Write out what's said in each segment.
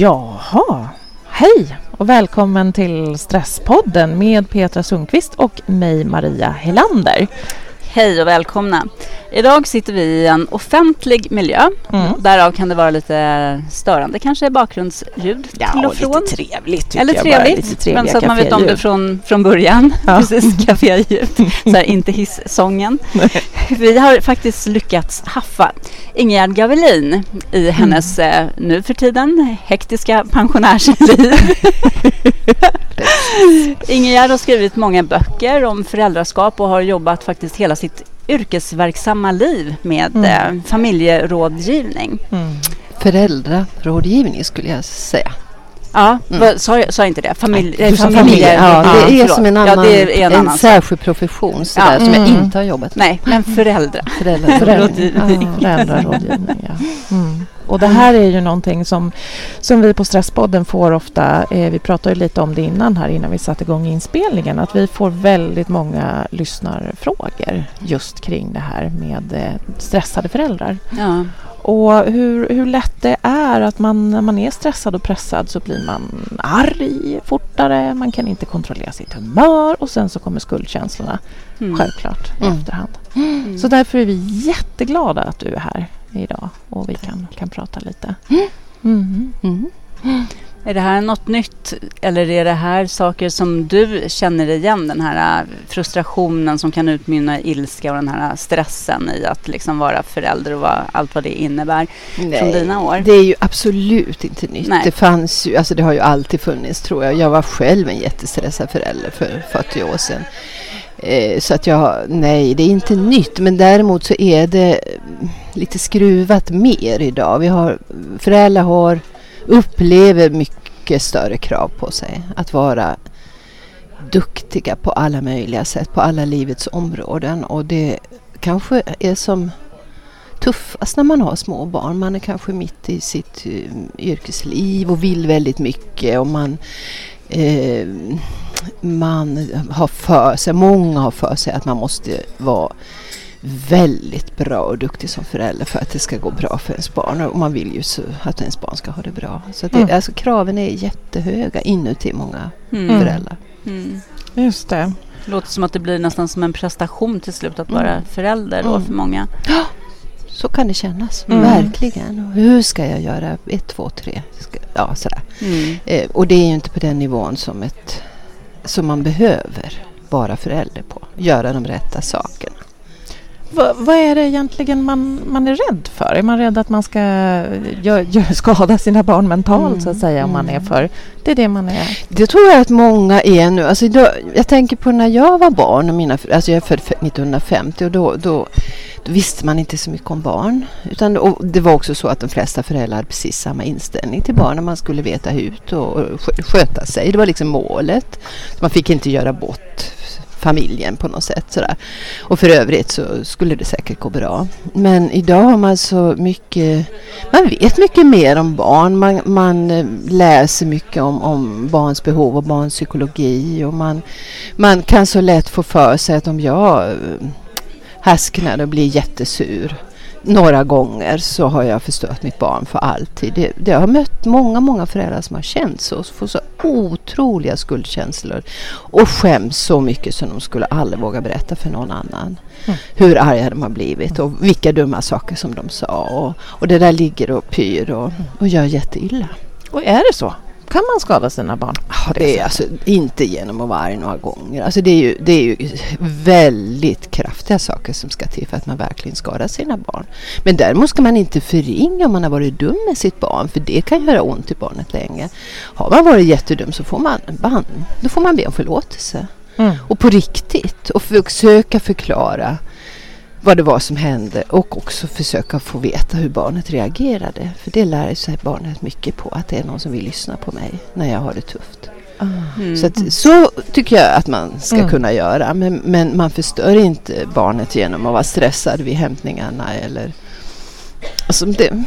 Jaha, hej och välkommen till Stresspodden med Petra Sundqvist och mig Maria Helander. Hej och välkomna. Idag sitter vi i en offentlig miljö. Mm. Därav kan det vara lite störande kanske bakgrundsljud ja, till och från. lite trevligt Eller jag trevligt, bara, men så att man vet om det från, från början. Ja. Precis, kaféljud. så här, inte hissången. vi har faktiskt lyckats haffa Ingegerd Gavelin i mm. hennes mm. nu för tiden hektiska pensionärsliv. Ingegerd har skrivit många böcker om föräldraskap och har jobbat faktiskt hela sitt yrkesverksamma liv med mm. eh, familjerådgivning. Mm. Föräldrarådgivning skulle jag säga. Ja, mm. sa, jag, sa inte det? Familj, Nej, familje, familje, ja, ja, det är förlåt. som en annan, ja, det är en, en särskild profession sådär, ja. som jag mm. inte har jobbat med. Nej, men föräldrar. Föräldrarådgivning. Ja, föräldrarådgivning ja. Mm. Och det här är ju någonting som, som vi på Stresspodden får ofta, eh, vi pratade lite om det innan här innan vi satte igång inspelningen, att vi får väldigt många lyssnarfrågor just kring det här med eh, stressade föräldrar. Och hur, hur lätt det är att man när man är stressad och pressad så blir man arg fortare, man kan inte kontrollera sitt humör och sen så kommer skuldkänslorna mm. självklart i mm. efterhand. Mm. Så därför är vi jätteglada att du är här idag och vi kan, kan prata lite. Mm. Mm. Är det här något nytt eller är det här saker som du känner igen? Den här äh, frustrationen som kan utmynna i ilska och den här stressen i att liksom vara förälder och vad, allt vad det innebär Nej, från dina år? Det är ju absolut inte nytt. Nej. Det fanns ju, alltså det har ju alltid funnits tror jag. Jag var själv en jättestressad förälder för 40 år sedan. Eh, så att jag, nej det är inte nytt men däremot så är det lite skruvat mer idag. Vi har, föräldrar har, upplever mycket mycket större krav på sig att vara duktiga på alla möjliga sätt, på alla livets områden och det kanske är som tuffast när man har små barn. Man är kanske mitt i sitt eh, yrkesliv och vill väldigt mycket och man eh, man har för sig, många har för sig att man måste vara väldigt bra och duktig som förälder för att det ska gå bra för ens barn. Och man vill ju så att ens barn ska ha det bra. Så det, mm. alltså, kraven är jättehöga inuti många mm. föräldrar. Mm. Just det. Det låter som att det blir nästan som en prestation till slut att vara mm. förälder då mm. för många. Ja, så kan det kännas. Mm. Verkligen. hur ska jag göra? Ett, två, tre. Ja, sådär. Eh, och det är ju inte på den nivån som ett som man behöver vara förälder på. Göra de rätta sakerna. Va, vad är det egentligen man, man är rädd för? Är man rädd att man ska gör, gör, skada sina barn mentalt mm, så att säga om mm. man är mm. för... Det är det man är? Det tror jag att många är nu. Alltså, då, jag tänker på när jag var barn och mina... Alltså jag är född 1950 och då, då, då visste man inte så mycket om barn. Utan, och det var också så att de flesta föräldrar hade precis samma inställning till barnen. Man skulle veta hut och, och sköta sig. Det var liksom målet. Man fick inte göra bort familjen på något sätt. Sådär. Och för övrigt så skulle det säkert gå bra. Men idag har man så mycket, man vet mycket mer om barn. Man, man eh, läser mycket om, om barns behov och barns psykologi. Och man, man kan så lätt få för sig att om jag eh, härsknar och blir jättesur några gånger så har jag förstört mitt barn för alltid. Det, det, jag har mött många, många föräldrar som har känt så, som får så otroliga skuldkänslor och skäms så mycket som de skulle aldrig våga berätta för någon annan. Mm. Hur arga de har blivit och vilka dumma saker som de sa. Och, och det där ligger och pyr och, och gör jätteilla. Och är det så? Kan man skada sina barn? Ja, det är alltså inte genom att vara arg några gånger. Alltså det, är ju, det är ju väldigt kraftiga saker som ska till för att man verkligen skadar sina barn. Men däremot ska man inte förringa om man har varit dum med sitt barn för det kan göra ont i barnet länge. Har man varit jättedum så får man, ban, då får man be om förlåtelse. Mm. Och på riktigt och försöka förklara vad det var som hände och också försöka få veta hur barnet reagerade. För det lär sig barnet mycket på, att det är någon som vill lyssna på mig när jag har det tufft. Mm. Så, att, så tycker jag att man ska mm. kunna göra. Men, men, man förstör inte barnet genom att vara stressad vid hämtningarna. Eller, alltså det,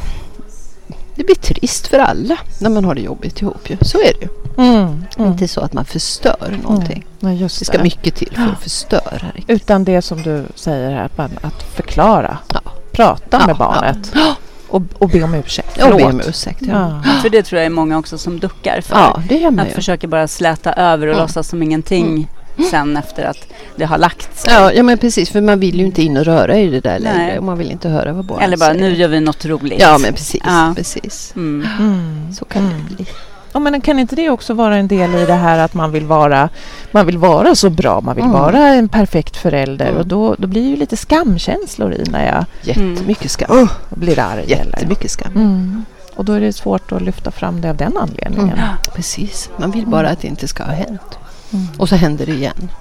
det blir trist för alla när man har det jobbigt ihop. Ju. Så är det ju. Mm, mm. Inte så att man förstör någonting. Mm. Ja, det ska det. mycket till för att förstöra. Utan det som du säger här, att, att förklara. Ja. Prata ja, med barnet. Ja. Och, och be om ursäkt. Och be om ursäkt, ja. ja. För det tror jag är många också som duckar för. Ja, det gör man Att försöka bara släta över och mm. låtsas som ingenting. Mm sen efter att det har lagt sig. Ja, ja men precis för man vill ju inte in och röra i det där längre och man vill inte höra vad barnet Eller bara säger. nu gör vi något roligt. Ja men precis. Ja. precis. Mm. Mm. Så kan mm. det bli. Ja, men kan inte det också vara en del i det här att man vill vara, man vill vara så bra, man vill mm. vara en perfekt förälder mm. och då, då blir det ju lite skamkänslor i när jag Jättemycket skam. Uh, blir arg. Jättemycket skam. Mm. Och då är det svårt att lyfta fram det av den anledningen. Mm. Precis, man vill bara att det inte ska ha hänt. Mm. Och så händer det igen.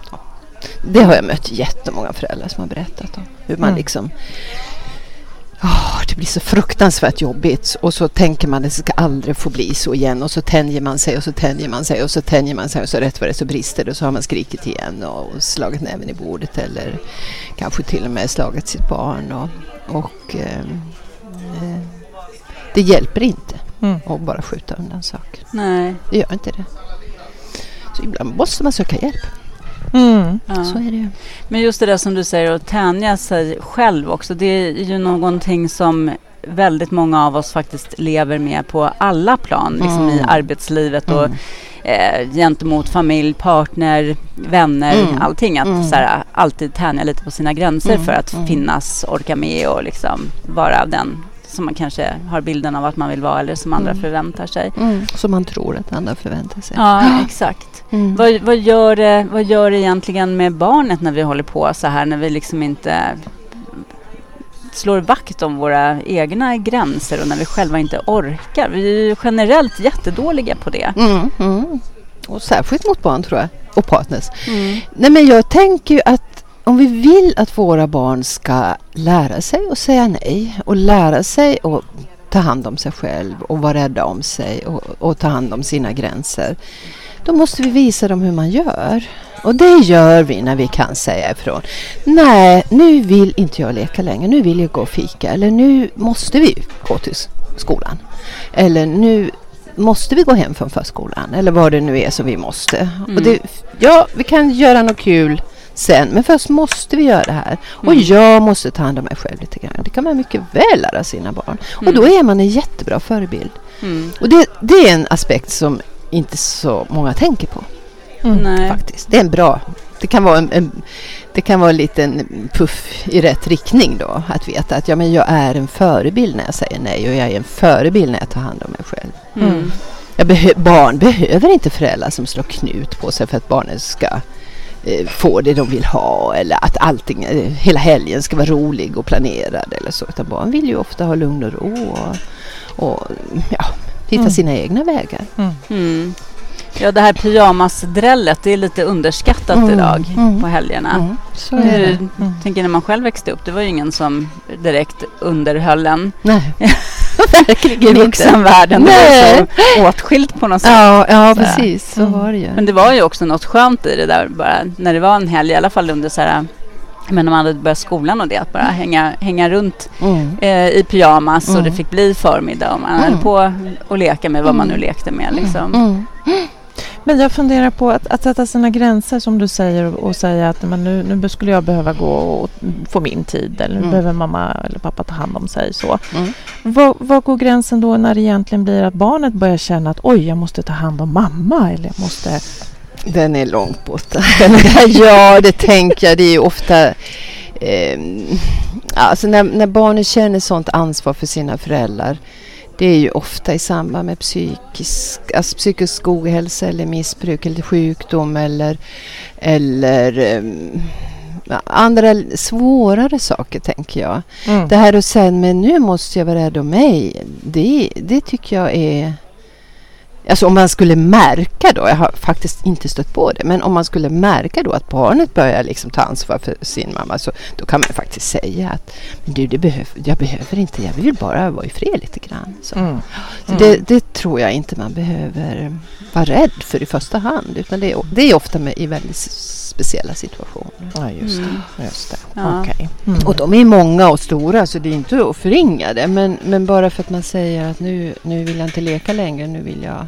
Det har jag mött jättemånga föräldrar som har berättat om. Hur man mm. liksom Oh, det blir så fruktansvärt jobbigt och så tänker man att det ska aldrig få bli så igen och så tänjer man sig och så tänjer man sig och så tänjer man sig och så rätt vad det så brister det och så har man skrikit igen och slagit näven i bordet eller kanske till och med slagit sitt barn och, och ehm, eh, det hjälper inte mm. att bara skjuta undan saker. Nej. Det gör inte det. Så ibland måste man söka hjälp. Mm. Ja. Så är det Men just det där som du säger att tänja sig själv också. Det är ju någonting som väldigt många av oss faktiskt lever med på alla plan. Liksom mm. i arbetslivet och mm. eh, gentemot familj, partner, vänner, mm. allting. Att mm. så här, alltid tänja lite på sina gränser mm. för att mm. finnas, orka med och liksom vara den som man kanske har bilden av att man vill vara eller som andra mm. förväntar sig. Mm. Som man tror att andra förväntar sig. Ja, exakt. Mm. Vad, vad, gör det, vad gör det egentligen med barnet när vi håller på så här, när vi liksom inte slår vakt om våra egna gränser och när vi själva inte orkar. Vi är ju generellt jättedåliga på det. Mm, mm. Och särskilt mot barn tror jag, och partners. Mm. Nej men jag tänker ju att om vi vill att våra barn ska lära sig att säga nej och lära sig att ta hand om sig själv och vara rädda om sig och, och, ta hand om sina gränser. Då måste vi visa dem hur man gör. Och det gör vi när vi kan säga ifrån. Nej, nu vill inte jag leka längre. Nu vill jag gå och fika. Eller nu måste vi gå till skolan. Eller nu måste vi gå hem från förskolan. Eller vad det nu är som vi måste. Mm. Och det, ja, vi kan göra något kul sen. Men först måste vi göra det här. Och mm. jag måste ta hand om mig själv lite grann. Det kan man mycket väl lära sina barn. Mm. Och då är man en jättebra förebild. Mm. Och det, det, är en aspekt som inte så många tänker på. Mm. Faktiskt. Det är en bra det kan vara en, en, det kan vara en liten puff i rätt riktning då. Att veta att ja, men jag är en förebild när jag säger nej och jag är en förebild när jag tar hand om mig själv. Mm. Behö barn behöver inte föräldrar som slår knut på sig för att barnet ska eh, få det de vill ha eller att allting, eh, hela helgen ska vara rolig och planerad eller så. Utan barn vill ju ofta ha lugn och ro och, och ja, hitta mm. sina egna vägar. Mm. mm. Ja, det här pyjamasdrället, det är lite underskattat mm. idag mm. på helgerna. Mm. Så är det. Mm. tänker när man själv växte upp, det var ju ingen som direkt underhöll en. Nej. I vuxenvärlden. Det var så åtskilt på något sätt. Ja, ja precis. Så var det ju. Men det var ju också något skönt i det där bara när det var en helg, i alla fall under så här men när man hade börjat skolan och det, att bara hänga, hänga runt mm. eh, i pyjamas mm. och det fick bli förmiddag och man mm. höll på och leka med vad man nu lekte med. Liksom. Men jag funderar på att, att sätta sina gränser som du säger och, och säga att men nu, nu skulle jag behöva gå och få min tid eller nu mm. behöver mamma eller pappa ta hand om sig. Så. Mm. Var, var går gränsen då när det egentligen blir att barnet börjar känna att oj, jag måste ta hand om mamma eller jag måste den är långt borta. ja, det tänker jag. Det är ju ofta... Eh, alltså när, när barnen känner sånt ansvar för sina föräldrar det är ju ofta i samband med psykisk, alltså psykisk ohälsa eller missbruk eller sjukdom eller, eller um, andra svårare saker tänker jag. Mm. Det här att säga men nu måste jag vara rädd om mig. Det, det tycker jag är Alltså om man skulle märka då, jag har faktiskt inte stött på det, men om man skulle märka då att barnet börjar liksom ta ansvar för sin mamma så då kan man faktiskt säga att men du, det behöv, jag behöver inte, jag vill bara vara i fred lite grann. Så. Mm. så det, mm. det, tror jag inte man behöver vara rädd för i första hand, utan det är, det är ofta med, i väldigt speciella situationer. Ja, just det. Mm. Just det. Ja. Okay. Mm. Och de är många och stora så det är inte att förringa det. Men, men bara för att man säger att nu, nu vill jag inte leka längre, nu vill jag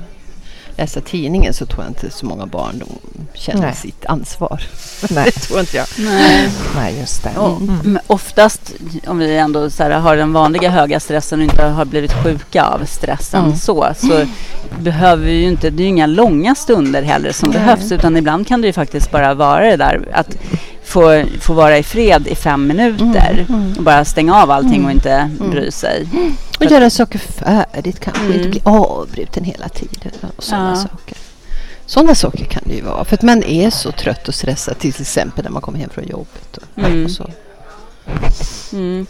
läsa tidningen så tror jag inte så många barn de känner Nej. sitt ansvar. Nej. det tror inte jag. Nej, Nej just det. Mm. Mm. Oftast om vi ändå så här, har den vanliga höga stressen och inte har blivit sjuka av stressen mm. så, så behöver vi ju inte, det är ju inga långa stunder heller som Nej. behövs utan ibland kan det ju faktiskt bara vara det där att få, få vara i fred i fem minuter mm, mm. och bara stänga av allting mm, och inte mm. bry sig. Och göra saker färdigt kanske, inte bli avbruten hela tiden och sådana ja. saker. Sådana saker kan det ju vara. För att man är så trött och stressad till exempel när man kommer hem från jobbet. Och, mm. och så. Mm.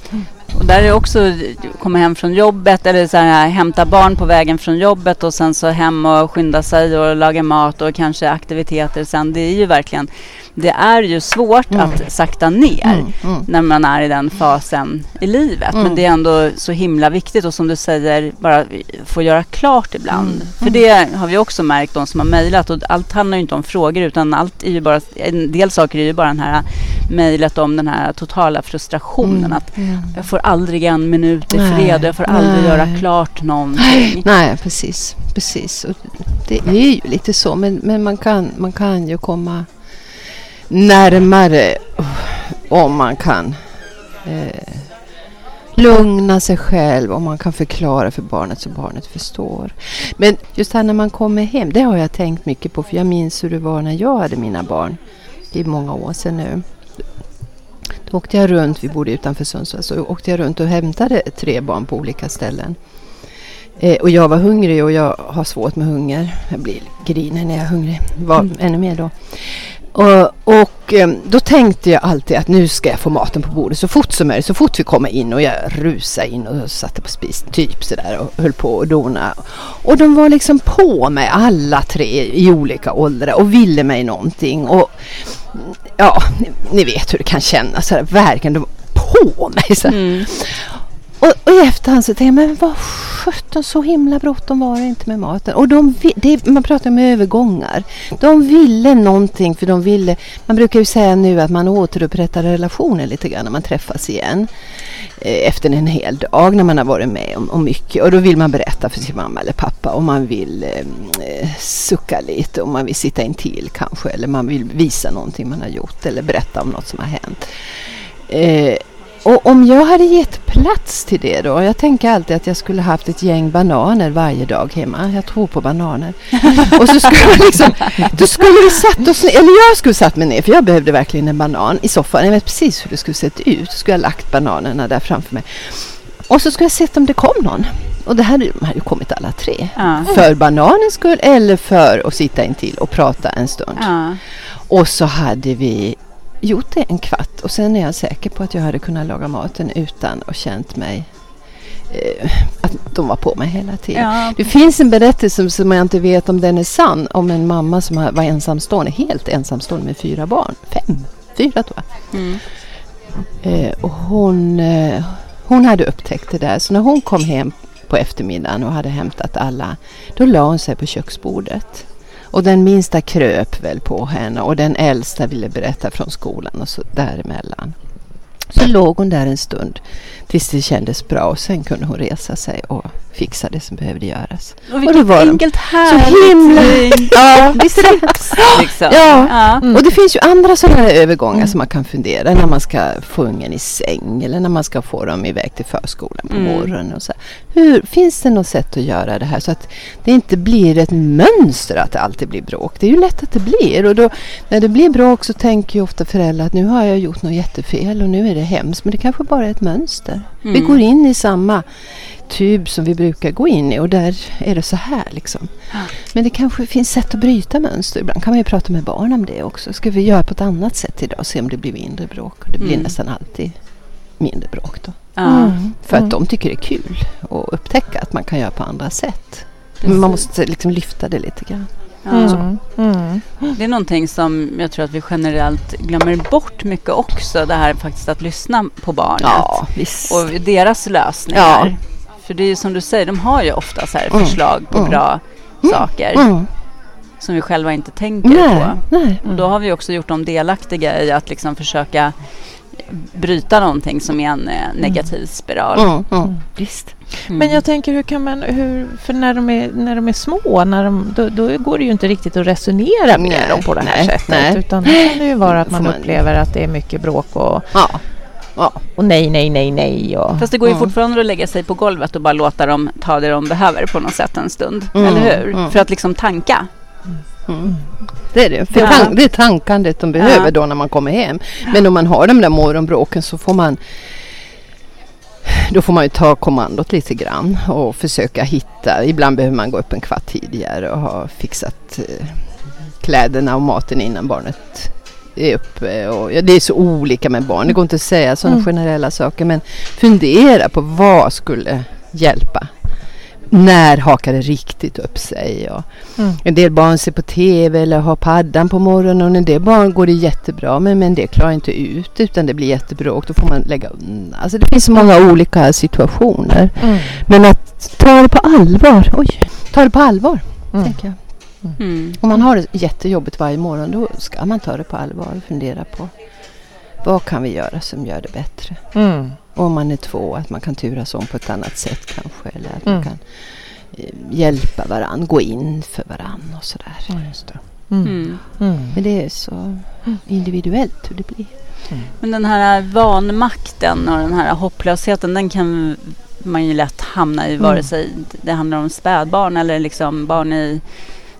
Och där är också komma hem från jobbet eller så här, hämta barn på vägen från jobbet och sen så hem och skynda sig och laga mat och kanske aktiviteter sen. Det är ju verkligen det är ju svårt mm. att sakta ner mm, mm. när man är i den fasen i livet. Men mm. det är ändå så himla viktigt och som du säger, bara få göra klart ibland. Mm, För det har vi också märkt, de som har mejlat. Och allt handlar ju inte om frågor utan allt är ju bara, en del saker är ju bara den här mejlet om den här totala frustrationen. Att jag får aldrig en minut i fred och jag får aldrig Nej. göra klart någonting. Nej, precis. precis. Och det är ju lite så, men, men man, kan, man kan ju komma närmare om man kan eh, lugna sig själv och man kan förklara för barnet så barnet förstår. Men just här när man kommer hem, det har jag tänkt mycket på för jag minns hur det var när jag hade mina barn. Det är många år sedan nu. Då åkte jag runt, vi bodde utanför Sundsvall, så åkte jag runt och hämtade tre barn på olika ställen. Eh, och jag var hungrig och jag har svårt med hunger. Jag blir grinig när jag är hungrig. Var mm. ännu mer då. Och, och, eh, då tänkte jag alltid att nu ska jag få maten på bordet så fort som möjligt. Så fort vi kommer in och jag rusade in och satte på spisen typ sådär och höll på och dona. Och de var liksom på mig alla tre i olika åldrar och ville mig någonting. Och ja, ni, ni vet hur det kan kännas. Verkligen, de var på mig. Så. Mm. Och, och i efterhand så tänkte jag, men vad sjutton så himla bråttom var det inte med maten. Och de, det, man pratar om övergångar. De ville någonting för de ville, man brukar ju säga nu att man återupprättar relationer lite grann när man träffas igen. Eh, efter en hel dag när man har varit med om, om mycket. Och då vill man berätta för sin mamma eller pappa och man vill eh, eh sucka lite och man vill sitta intill kanske. Eller man vill visa någonting man har gjort eller berätta om något som har hänt. Eh, och om jag hade gett plats till det då. Jag tänker alltid att jag skulle haft ett gäng bananer varje dag hemma. Jag tror på bananer. och så skulle liksom, då skulle vi satt oss eller jag skulle satt mig ner för jag behövde verkligen en banan i soffan. Jag vet precis hur det skulle sett ut. Så skulle jag lagt bananerna där framför mig. Och så skulle jag sett om det kom någon. Och det hade, de hade ju kommit alla tre. Ja. För bananens skull eller för att sitta intill och prata en stund. Ja. Och så hade vi gjort det en kvart och sen är jag säker på att jag hade kunnat laga maten utan att känt mig eh, att de var på mig hela tiden. Ja. Det finns en berättelse som jag inte vet om den är sann om en mamma som var ensamstående, helt ensamstående med fyra barn. Fem, fyra tror jag. Mm. Eh, och hon, eh, hon hade upptäckt det där så när hon kom hem på eftermiddagen och hade hämtat alla då la hon sig på köksbordet och den minsta kröp väl på henne och den äldsta ville berätta från skolan och så däremellan. Så låg hon där en stund tills det kändes bra och sen kunde hon resa sig och fixa det som behövde göras. Och vilket och enkelt härligt Så himla... ja, visst är det? liksom. Ja, ja. Mm. och det finns ju andra sådana här övergångar mm. som man kan fundera när man ska få ungen i säng eller när man ska få dem iväg till förskolan på mm. morgonen. Och så. Hur, finns det något sätt att göra det här så att det inte blir ett mönster att det alltid blir bråk? Det är ju lätt att det blir och då när det blir bråk så tänker ju ofta föräldrar att nu har jag gjort något jättefel och nu är det hemskt men det kanske bara är ett mönster. Vi mm. går in i samma tub som vi brukar gå in i och där är det så här liksom. Men det kanske finns sätt att bryta mönster. Ibland kan man ju prata med barn om det också. Ska vi göra på ett annat sätt idag och se om det blir mindre bråk? Och det blir mm. nästan alltid mindre bråk då. Mm. För att mm. de tycker det är kul att upptäcka att man kan göra på andra sätt. Men man måste liksom lyfta det lite grann. Mm. Mm. Det är någonting som jag tror att vi generellt glömmer bort mycket också. Det här faktiskt att lyssna på barnet. Ja, och deras lösningar. Ja. För det är ju som du säger, de har ju ofta så mm. förslag på mm. bra mm. saker. Mm. Som vi själva inte tänker nej, på. Nej. Och då har vi också gjort dem delaktiga i att liksom försöka bryta någonting som är en eh, negativ spiral. Mm, mm, visst. Mm. Men jag tänker hur kan man, hur, för när de är, när de är små, när de, då, då går det ju inte riktigt att resonera med nej, dem på det här nej, sättet. Nej. Utan det kan det ju vara att man, man upplever att det är mycket bråk och ja. Ja. Och nej, nej, nej, nej. Och, Fast det går ju mm. fortfarande att lägga sig på golvet och bara låta dem ta det de behöver på något sätt en stund. Mm. Eller hur? Mm. För att liksom tanka. Mm. Det är det. För ja. tan det är tankandet de behöver ja. då när man kommer hem. Men om man har de där morgonbråken så får man då får man ju ta kommandot lite grann och försöka hitta. Ibland behöver man gå upp en kvart tidigare och ha fixat eh, kläderna och maten innan barnet är uppe. Och, ja, det är så olika med barn. Det går inte att säga sådana mm. generella saker. Men fundera på vad skulle hjälpa när hakar det riktigt upp sig? Och mm. En del barn ser på TV eller har paddan på morgonen och en del barn går det jättebra med men det klarar inte ut utan det blir jättebråk. Då får man lägga undan. Alltså det finns så många olika situationer. Mm. Men att ta det på allvar. Oj, ta det på allvar. Mm. Tänker jag. Mm. Om man har det jättejobbigt varje morgon då ska man ta det på allvar och fundera på vad kan vi göra som gör det bättre. Mm om man är två, att man kan turas om på ett annat sätt kanske. Eller att mm. man kan eh, hjälpa varandra, gå in för varandra och sådär. Ja, just det. Mm. mm. Mm. Men det är så individuellt hur det blir. Mm. Men den här vanmakten och den här hopplösheten den kan man ju lätt hamna i vare sig det handlar om spädbarn eller liksom barn i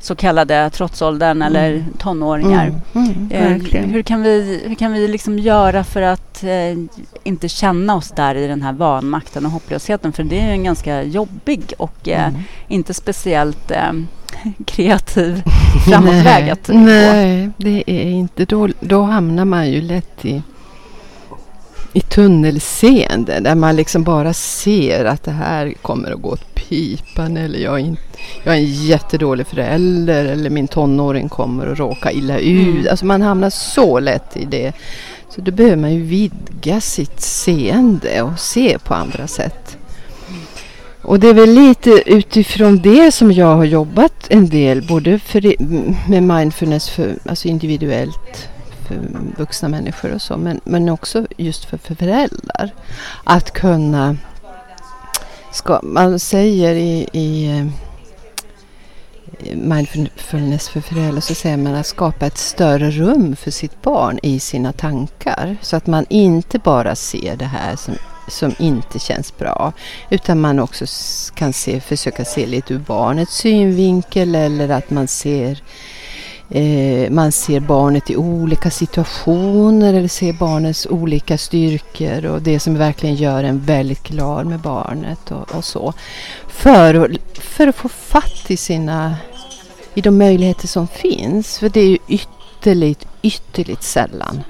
så kallade trotsåldern mm. eller tonåringar. Mm. Mm, eh, hur kan vi, hur kan vi liksom göra för att eh, inte känna oss där i den här vanmakten och hopplösheten? För det är en ganska jobbig och eh, mm. inte speciellt eh, kreativ framåtväg att. Nej, det är inte. Då, då hamnar man ju lätt i i tunnelseende där man liksom bara ser att det här kommer att gå åt pipan eller jag är, inte, jag är en jättedålig förälder eller min tonåring kommer att råka illa ut. Mm. Alltså man hamnar så lätt i det. Så då behöver man ju vidga sitt seende och se på andra sätt. Och det är väl lite utifrån det som jag har jobbat en del både för, med mindfulness för, alltså individuellt för vuxna människor och så, men, men också just för, för föräldrar. Att kunna, ska, man säger i, i eh, mindfulness för föräldrar så säger man att skapa ett större rum för sitt barn i sina tankar. Så att man inte bara ser det här som, som inte känns bra. Utan man också kan se, försöka se lite ur barnets synvinkel eller att man ser Eh, man ser barnet i olika situationer eller ser barnets olika styrkor och det som verkligen gör en väldigt glad med barnet och, och så. För, att, för att få fatt i sina i de möjligheter som finns. För det är ju ytterligt, ytterligt sällan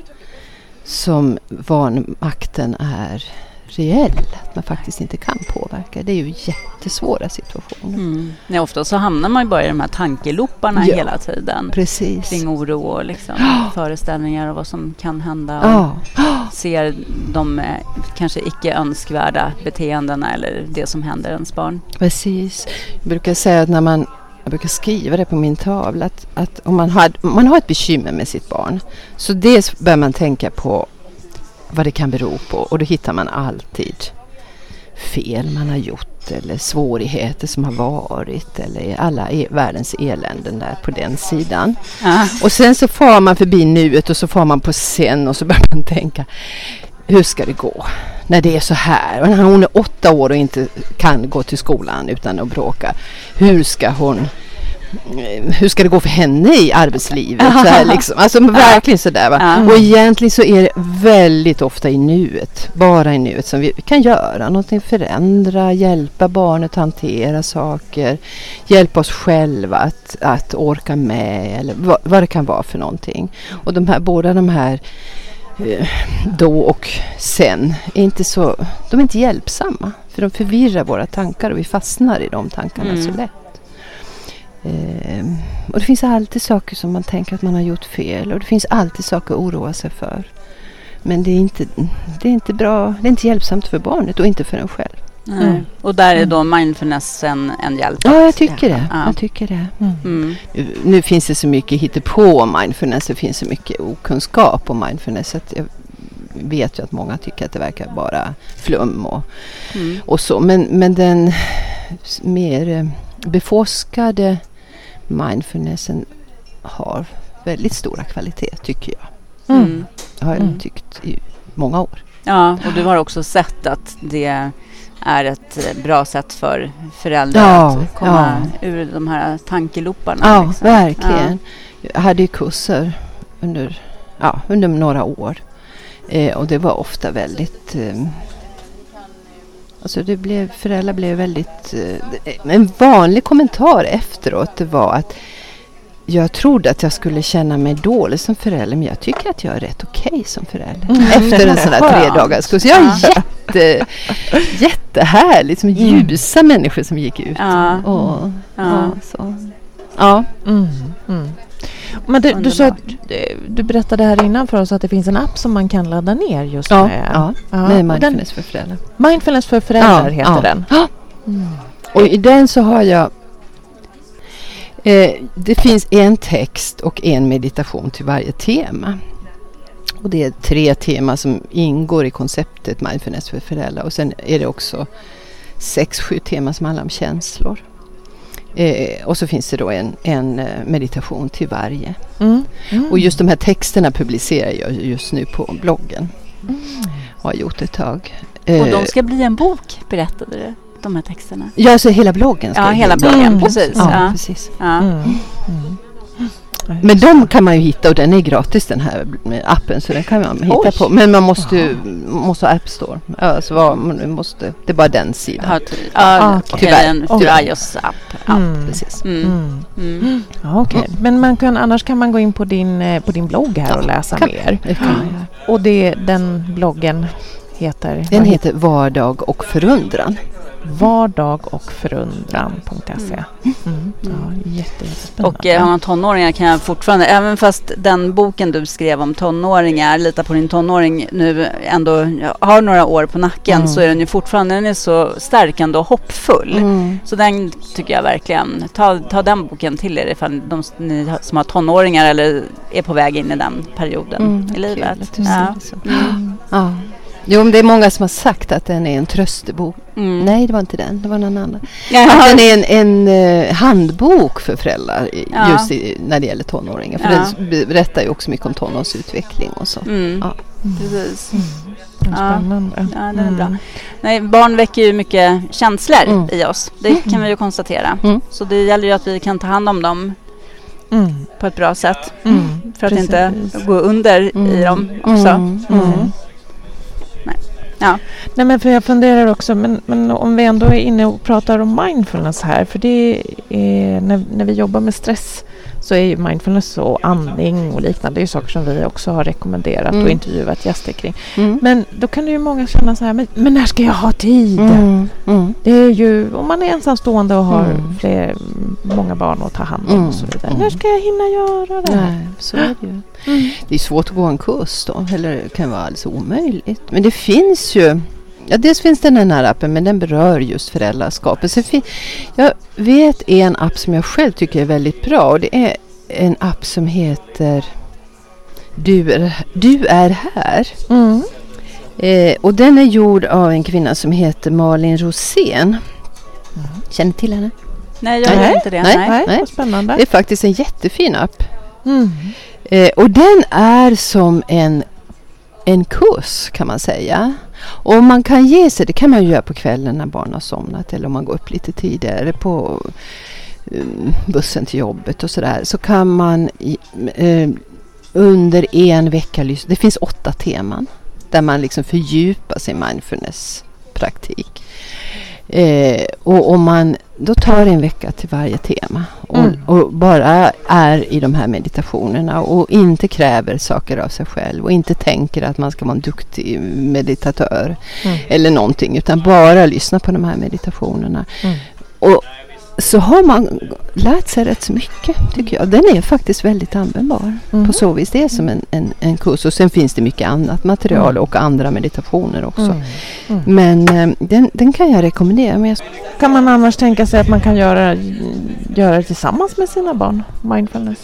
som vanmakten är reell. Att man faktiskt inte kan påverka. Det är ju jättesvåra situationer. Mm. Ja, ofta så hamnar man ju bara i de här tankelooparna ja, hela tiden. Precis. Kring oro och liksom oh. föreställningar och vad som kan hända. Och oh. Ser de eh, kanske icke önskvärda beteendena eller det som händer ens barn. Precis. Jag brukar säga att när man jag brukar skriva det på min tavla att, att om, man har, man har ett bekymmer med sitt barn så dels bör man tänka på vad det kan bero på och då hittar man alltid fel man har gjort eller svårigheter som har varit eller alla e världens eländen där på den sidan. Ah. Och sen så far man förbi nuet och så far man på sen och så börjar man tänka hur ska det gå när det är så här? Och när hon är åtta år och inte kan gå till skolan utan att bråka. Hur ska hon hur ska det gå för henne i arbetslivet? Så här, liksom. Alltså verkligen sådär. Va? Och egentligen så är det väldigt ofta i nuet, bara i nuet som vi kan göra någonting, förändra, hjälpa barnet hantera saker, hjälpa oss själva att, att orka med eller vad, vad det kan vara för någonting. Och de här, båda de här eh, då och sen är inte så, de är inte hjälpsamma. För de förvirrar våra tankar och vi fastnar i de tankarna mm. så lätt. Eh, och det finns alltid saker som man tänker att man har gjort fel och det finns alltid saker att oroa sig för. Men det är inte, det är inte bra, det är inte hjälpsamt för barnet och inte för en själv. Mm. Och där är då mindfulness en, en hjälp? Ja, jag tycker det. Ja. Jag tycker det. Mm. mm. Nu, nu, finns det så mycket hittepå om mindfulness. Det finns så mycket okunskap om mindfulness. Att jag vet ju att många tycker att det verkar bara flum och, mm. och så. Men, men den mer eh, beforskade mindfulnessen har väldigt stora kvalitet tycker jag. Mm. mm. Det har jag mm. tyckt i många år. Ja, och du har också sett att det är ett bra sätt för föräldrar ja, att komma ja. ur de här tankeloparna. Ja, liksom. verkligen. Ja. Jag hade ju kurser under, ja, under några år. Eh, och det var ofta väldigt eh, Alltså det blev, föräldrar blev väldigt... Eh, en vanlig kommentar efteråt var att jag trodde att jag skulle känna mig dålig som förälder men jag tycker att jag är rätt okej okay som förälder. Mm. Efter en sån här tre dagars kurs. Jag är jätte, jättehärlig, som ljusa mm. människor som gick ut. Ja. Och, ja. så. ja. Mm. Mm. Men du, du, sa, du berättade här innan för oss att det finns en app som man kan ladda ner just ja, med. Ja, ja. med Mindfulness för föräldrar. Mindfulness för föräldrar ja, heter den. Mm. Och i den så har jag eh, Det finns en text och en meditation till varje tema. Och det är tre teman som ingår i konceptet Mindfulness för föräldrar. Och sen är det också sex, sju teman som handlar om känslor. Eh, och så finns det då en, en eh, meditation till varje. Mm. Mm. Och just de här texterna publicerar jag just nu på bloggen. Mm. Och har gjort ett tag. Eh, och de ska bli en bok berättade du? De här texterna? Ja, alltså hela bloggen. Ska ja, hela bloggen. Precis. Ja, ja. precis. Ja. Mm. Mm. Men de kan man ju hitta och den är gratis den här appen så den kan man hitta Oj. på. Men man måste ju måste ha App Store. Alltså, man måste, det är bara den sidan. Ja, ty ah, okay. Tyvärr. En iOS app. Ja, mm. precis. Mm. Mm. mm. Ja, okay. Men man kan, annars kan man gå in på din, eh, på din blogg här och läsa kan, mer. Det Och det, den bloggen heter? Den heter Vardag och förundran vardag och förundran.se. Mm. mm. Ja, jätte, jättespännande. Och eh, har man tonåringar kan jag fortfarande, även fast den boken du skrev om tonåringar, Lita på din tonåring, nu ändå har några år på nacken mm. så är den ju fortfarande den är så stärkande och hoppfull. Mm. Så den tycker jag verkligen, ta, ta den boken till er ifall de, ni som har tonåringar eller är på väg in i den perioden mm, i livet. Kul, ja. ja. Jo, det är många som har sagt att den är en tröstebok. Mm. Nej, det var inte den. Det var någon annan. Att den är en, en uh, handbok för föräldrar ja. just i, när det gäller tonåringar. För ja. den berättar ju också mycket om tonårsutveckling och så. Mm. Ja. Precis. Mm. Spännande. Ja, den är bra. Mm. Nej, barn väcker ju mycket känslor mm. i oss. Det kan vi ju konstatera. Mm. Så det gäller ju att vi kan ta hand om dem på ett bra sätt. För att Precis. inte gå under i dem också. Ja. Nej, men för jag funderar också, men, men om vi ändå är inne och pratar om mindfulness här, för det är när, när vi jobbar med stress så är ju mindfulness och andning och liknande det är saker som vi också har rekommenderat mm. och intervjuat gäster kring. Mm. Men då kan det ju många känna så här, men, men när ska jag ha tid? Mm. mm. Det är ju om man är ensamstående och har mm. fler, många barn att ta hand om och så vidare. När ska jag hinna göra det? Nej, så är det ju. Det är svårt att gå en kurs då, eller det kan vara alldeles omöjligt. Men det finns ju Ja, dels finns det den här appen men den berör just föräldraskapet. Så jag vet en app som jag själv tycker är väldigt bra och det är en app som heter Du är, du är här. Mm. Eh, och den är gjord av en kvinna som heter Malin Rosén. Mm. Känner till henne? Nej, jag gör inte det. Nej, nej, nej. Spännande. Det är faktiskt en jättefin app. Mm. Eh, och den är som en, en kurs kan man säga. Och om man kan ge sig, det kan man göra på kvällen när barnen har somnat eller om man går upp lite tidigare på eh, bussen till jobbet och sådär. Så kan man eh, under en vecka lyssna. Det finns åtta teman där man liksom fördjupar sin mindfulness-praktik. Eh, och om man då tar en vecka till varje tema och, mm. och, bara är i de här meditationerna och inte kräver saker av sig själv och inte tänker att man ska vara en duktig meditatör mm. eller någonting utan bara lyssna på de här meditationerna. Mm. Och så har man lärt sig rätt så mycket tycker jag. Den är faktiskt väldigt användbar mm. på så vis. Det är som en, en, en, kurs och sen finns det mycket annat material mm. och andra meditationer också. Mm. mm. Men eh, den, den, kan jag rekommendera. Men jag... Kan man annars tänka sig att man kan göra, göra det tillsammans med sina barn? Mindfulness?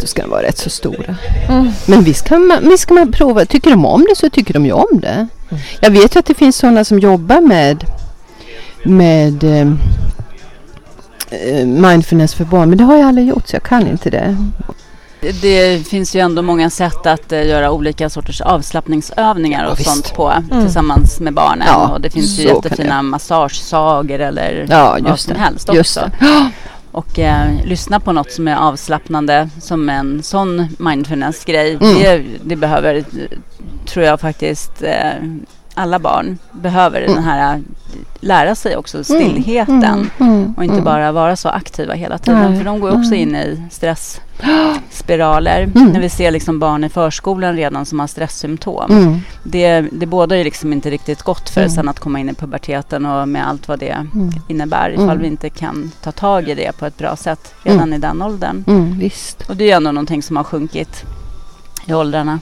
då ska de vara rätt så stora. Mm. Men visst kan, man, visst kan man prova. Tycker de om det så tycker de ju om det. Mm. Jag vet ju att det finns sådana som jobbar med, med eh, mindfulness för barn. Men det har jag aldrig gjort så jag kan inte det. Det finns ju ändå många sätt att uh, göra olika sorters avslappningsövningar och ja, sånt på mm. tillsammans med barnen. Ja, och det finns ju jättefina massagesagor eller ja, vad som det. helst också. Och uh, lyssna på något som är avslappnande som en sån mindfulness-grej. Mm. Det, det, behöver, tror jag faktiskt, uh, alla barn behöver mm. den här lära sig också mm. stillheten mm, mm, och inte mm. bara vara så aktiva hela tiden. Nej, för de går också in i stressspiraler. Mm. När vi ser liksom barn i förskolan redan som har stresssymptom. Mm. Det, det båda är liksom inte riktigt gott för mm. sen att komma in i puberteten och med allt vad det innebär ifall vi inte kan ta tag i det på ett bra sätt redan i den åldern. visst. Och det är ändå någonting som har sjunkit i åldrarna.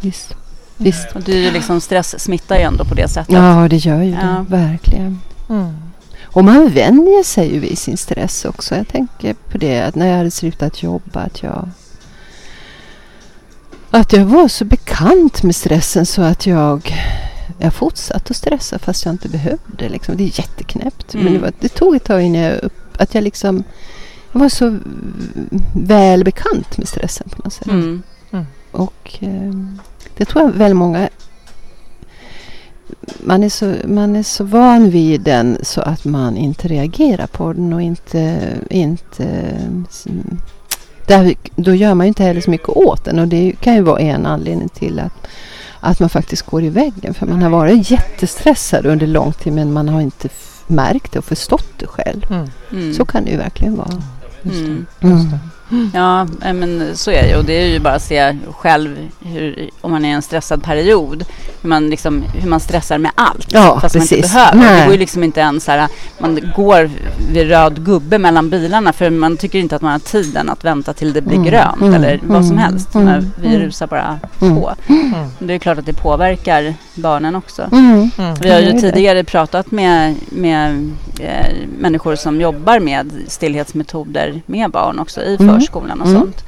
Visst. Visst. Och du liksom stress smittar ju ändå på det sättet. Ja, det gör ju ja. det. Verkligen. Mm. Och man vänjer sig ju vid sin stress också. Jag tänker på det att när jag hade slutat jobba att jag att jag var så bekant med stressen så att jag jag fortsatte att stressa fast jag inte behövde. Liksom. Det är jätteknäppt. Mm. Men det, var, det, tog ett tag innan jag upp, att jag liksom jag var så väl bekant med stressen på något sätt. Mm. Och eh, det tror jag väldigt många man är, så, man är så van vid den så att man inte reagerar på den och inte... inte där, då gör man ju inte heller så mycket åt den och det kan ju vara en anledning till att, att man faktiskt går i väggen. För man har varit jättestressad under lång tid men man har inte märkt det och förstått det själv. Mm. Mm. Så kan det ju verkligen vara. Mm. Ja, men så är det och det är ju bara att se själv hur, om man är i en stressad period, hur man, liksom, hur man stressar med allt. Ja, fast precis. man inte behöver. Nej. Det går ju liksom inte ens så här, man går vid röd gubbe mellan bilarna för man tycker inte att man har tiden att vänta till det blir mm. grönt mm. eller vad som mm. helst. Mm. Vi rusar bara mm. på. Mm. Det är klart att det påverkar barnen också. Vi har ju tidigare pratat med, med eh, människor som jobbar med stillhetsmetoder med barn också i för förskolan och mm. sånt.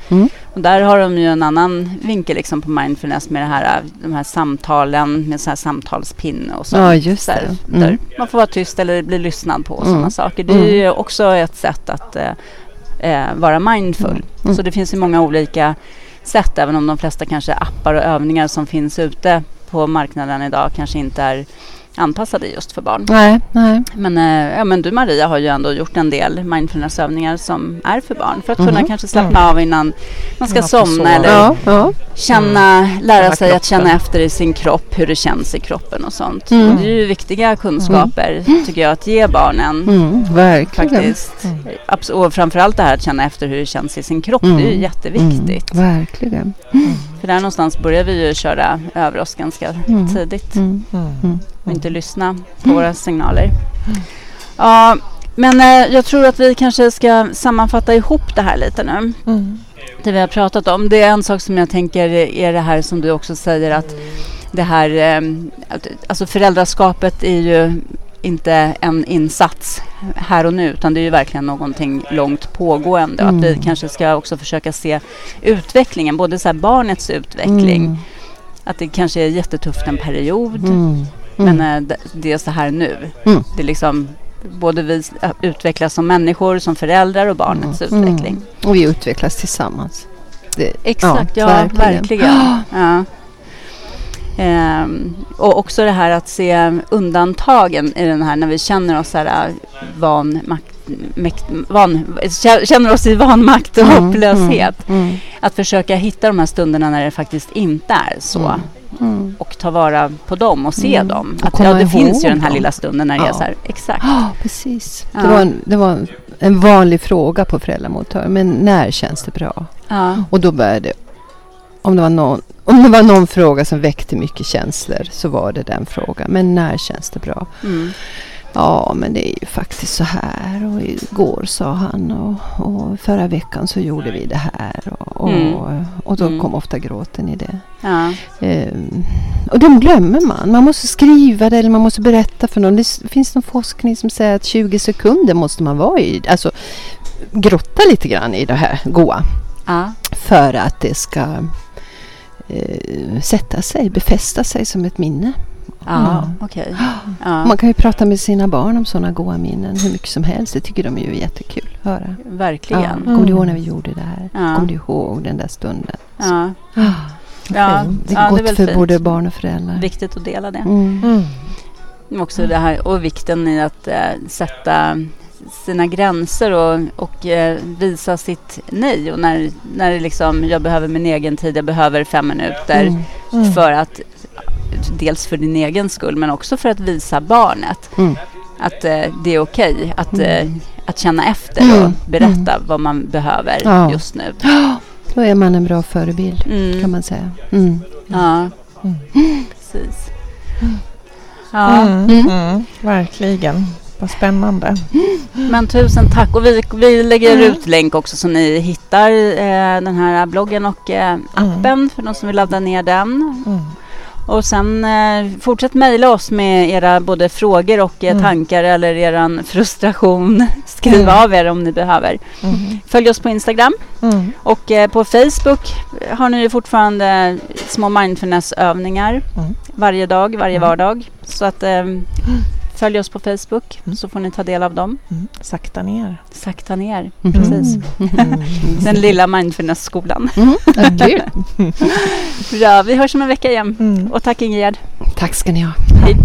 Mm. Och där har de ju en annan vinkel liksom på mindfulness med det här, de här samtalen med så här samtalspinne och så. Ja, just det. Mm. man får vara tyst eller bli lyssnad på och sådana mm. saker. Det är ju mm. också ett sätt att eh, eh, vara mindful. Mm. Så det finns ju många olika sätt, även om de flesta kanske appar och övningar som finns ute på marknaden idag kanske inte är anpassade just för barn. Nej, nej. Men, äh, ja, men du Maria har ju ändå gjort en del mindfulnessövningar som är för barn för att mm. kunna kanske slappna mm. av innan man ska somna eller ja, ja. känna, mm. lära sig att känna efter i sin kropp hur det känns i kroppen och sånt. Mm. Och det är ju viktiga kunskaper mm. tycker jag att ge barnen. Mm, verkligen. Faktiskt. Och framförallt det här att känna efter hur det känns i sin kropp. Det är ju jätteviktigt. verkligen. För där någonstans börjar vi ju köra över oss ganska tidigt och inte lyssna på våra signaler. Ja, men eh, jag tror att vi kanske ska sammanfatta ihop det här lite nu. Mm. Det vi har pratat om. Det är en sak som jag tänker är det här som du också säger att det här, eh, alltså föräldraskapet är ju inte en insats här och nu utan det är ju verkligen någonting långt pågående. Mm. Att vi mm. kanske ska också försöka se utvecklingen, både så barnets utveckling, mm. att det kanske är jättetufft en period mm. Mm. Men äh, det är så här nu. Mm. Det är liksom både vi utvecklas som människor, som föräldrar och barnets mm. utveckling. Mm. Och vi utvecklas tillsammans. Det, Exakt, ja, ja verkligen. verkligen. Ja. Ehm, och också det här att se undantagen i den här när vi känner oss så här äh, vanmakt, mäkt, van, känner oss i vanmakt och mm, hopplöshet. Mm, mm. Att försöka hitta de här stunderna när det faktiskt inte är så. Mm. Och ta vara på dem och se mm. dem. Att, ja, det finns ju den här dem. lilla stunden när ja. det är så här, exakt. Ja, precis. Ja. Det, var en, det var en vanlig fråga på föräldramottagningen. Men när känns det bra? Ja. Och då började om det, var någon, om det var någon fråga som väckte mycket känslor så var det den frågan. Men när känns det bra? Mm. Ja, men det är ju faktiskt så här och igår sa han och, och förra veckan så gjorde vi det här och, och, mm. och då mm. kom ofta gråten i det. Ja. Um, och de glömmer man. Man måste skriva det eller man måste berätta för någon. Det finns någon forskning som säger att 20 sekunder måste man vara i, alltså grotta lite grann i det här goa. Ja. för att det ska eh, sätta sig, befästa sig som ett minne. Ja, mm. okej. Okay. Ja. Man kan ju prata med sina barn om sådana goda minnen hur mycket som helst. Det tycker de är ju jättekul att höra. Verkligen. Ja. Kommer du ihåg när vi gjorde det här? Ja. Kommer du ihåg den där stunden? Ja. Ja, det är gott det är för fint. både barn och föräldrar. Viktigt att dela det. Mm. Mm. Också det här och vikten i att äh, sätta sina gränser och, och eh, visa sitt nej. Och när, när liksom, jag behöver min egen tid, jag behöver fem minuter mm. Mm. för att dels för din egen skull men också för att visa barnet mm. att eh, det är okej okay att, mm. eh, att känna efter och mm. berätta mm. vad man behöver ja. just nu. Då är man en bra förebild kan man säga. Ja, precis. Ja. Verkligen. Vad spännande. Men tusen tack. Och vi, vi lägger mm. ut länk också så ni hittar eh, den här bloggen och eh, appen mm. för de som vill ladda ner den. Mm. Och sen eh, fortsätt mejla oss med era både frågor och eh, mm. tankar eller er frustration. Skriv mm. av er om ni behöver. Mm. Följ oss på Instagram. Mm. Och eh, på Facebook har ni fortfarande små mindfulnessövningar mm. varje dag, varje mm. vardag. Så att eh, Följ oss på Facebook mm. så får ni ta del av dem. Mm. Sakta ner. Sakta ner, mm. precis. Mm. Den lilla mindfulness-skolan. Mm. Bra, vi hörs om en vecka igen. Mm. Och tack Ingegerd. Tack ska ni ha. Hej.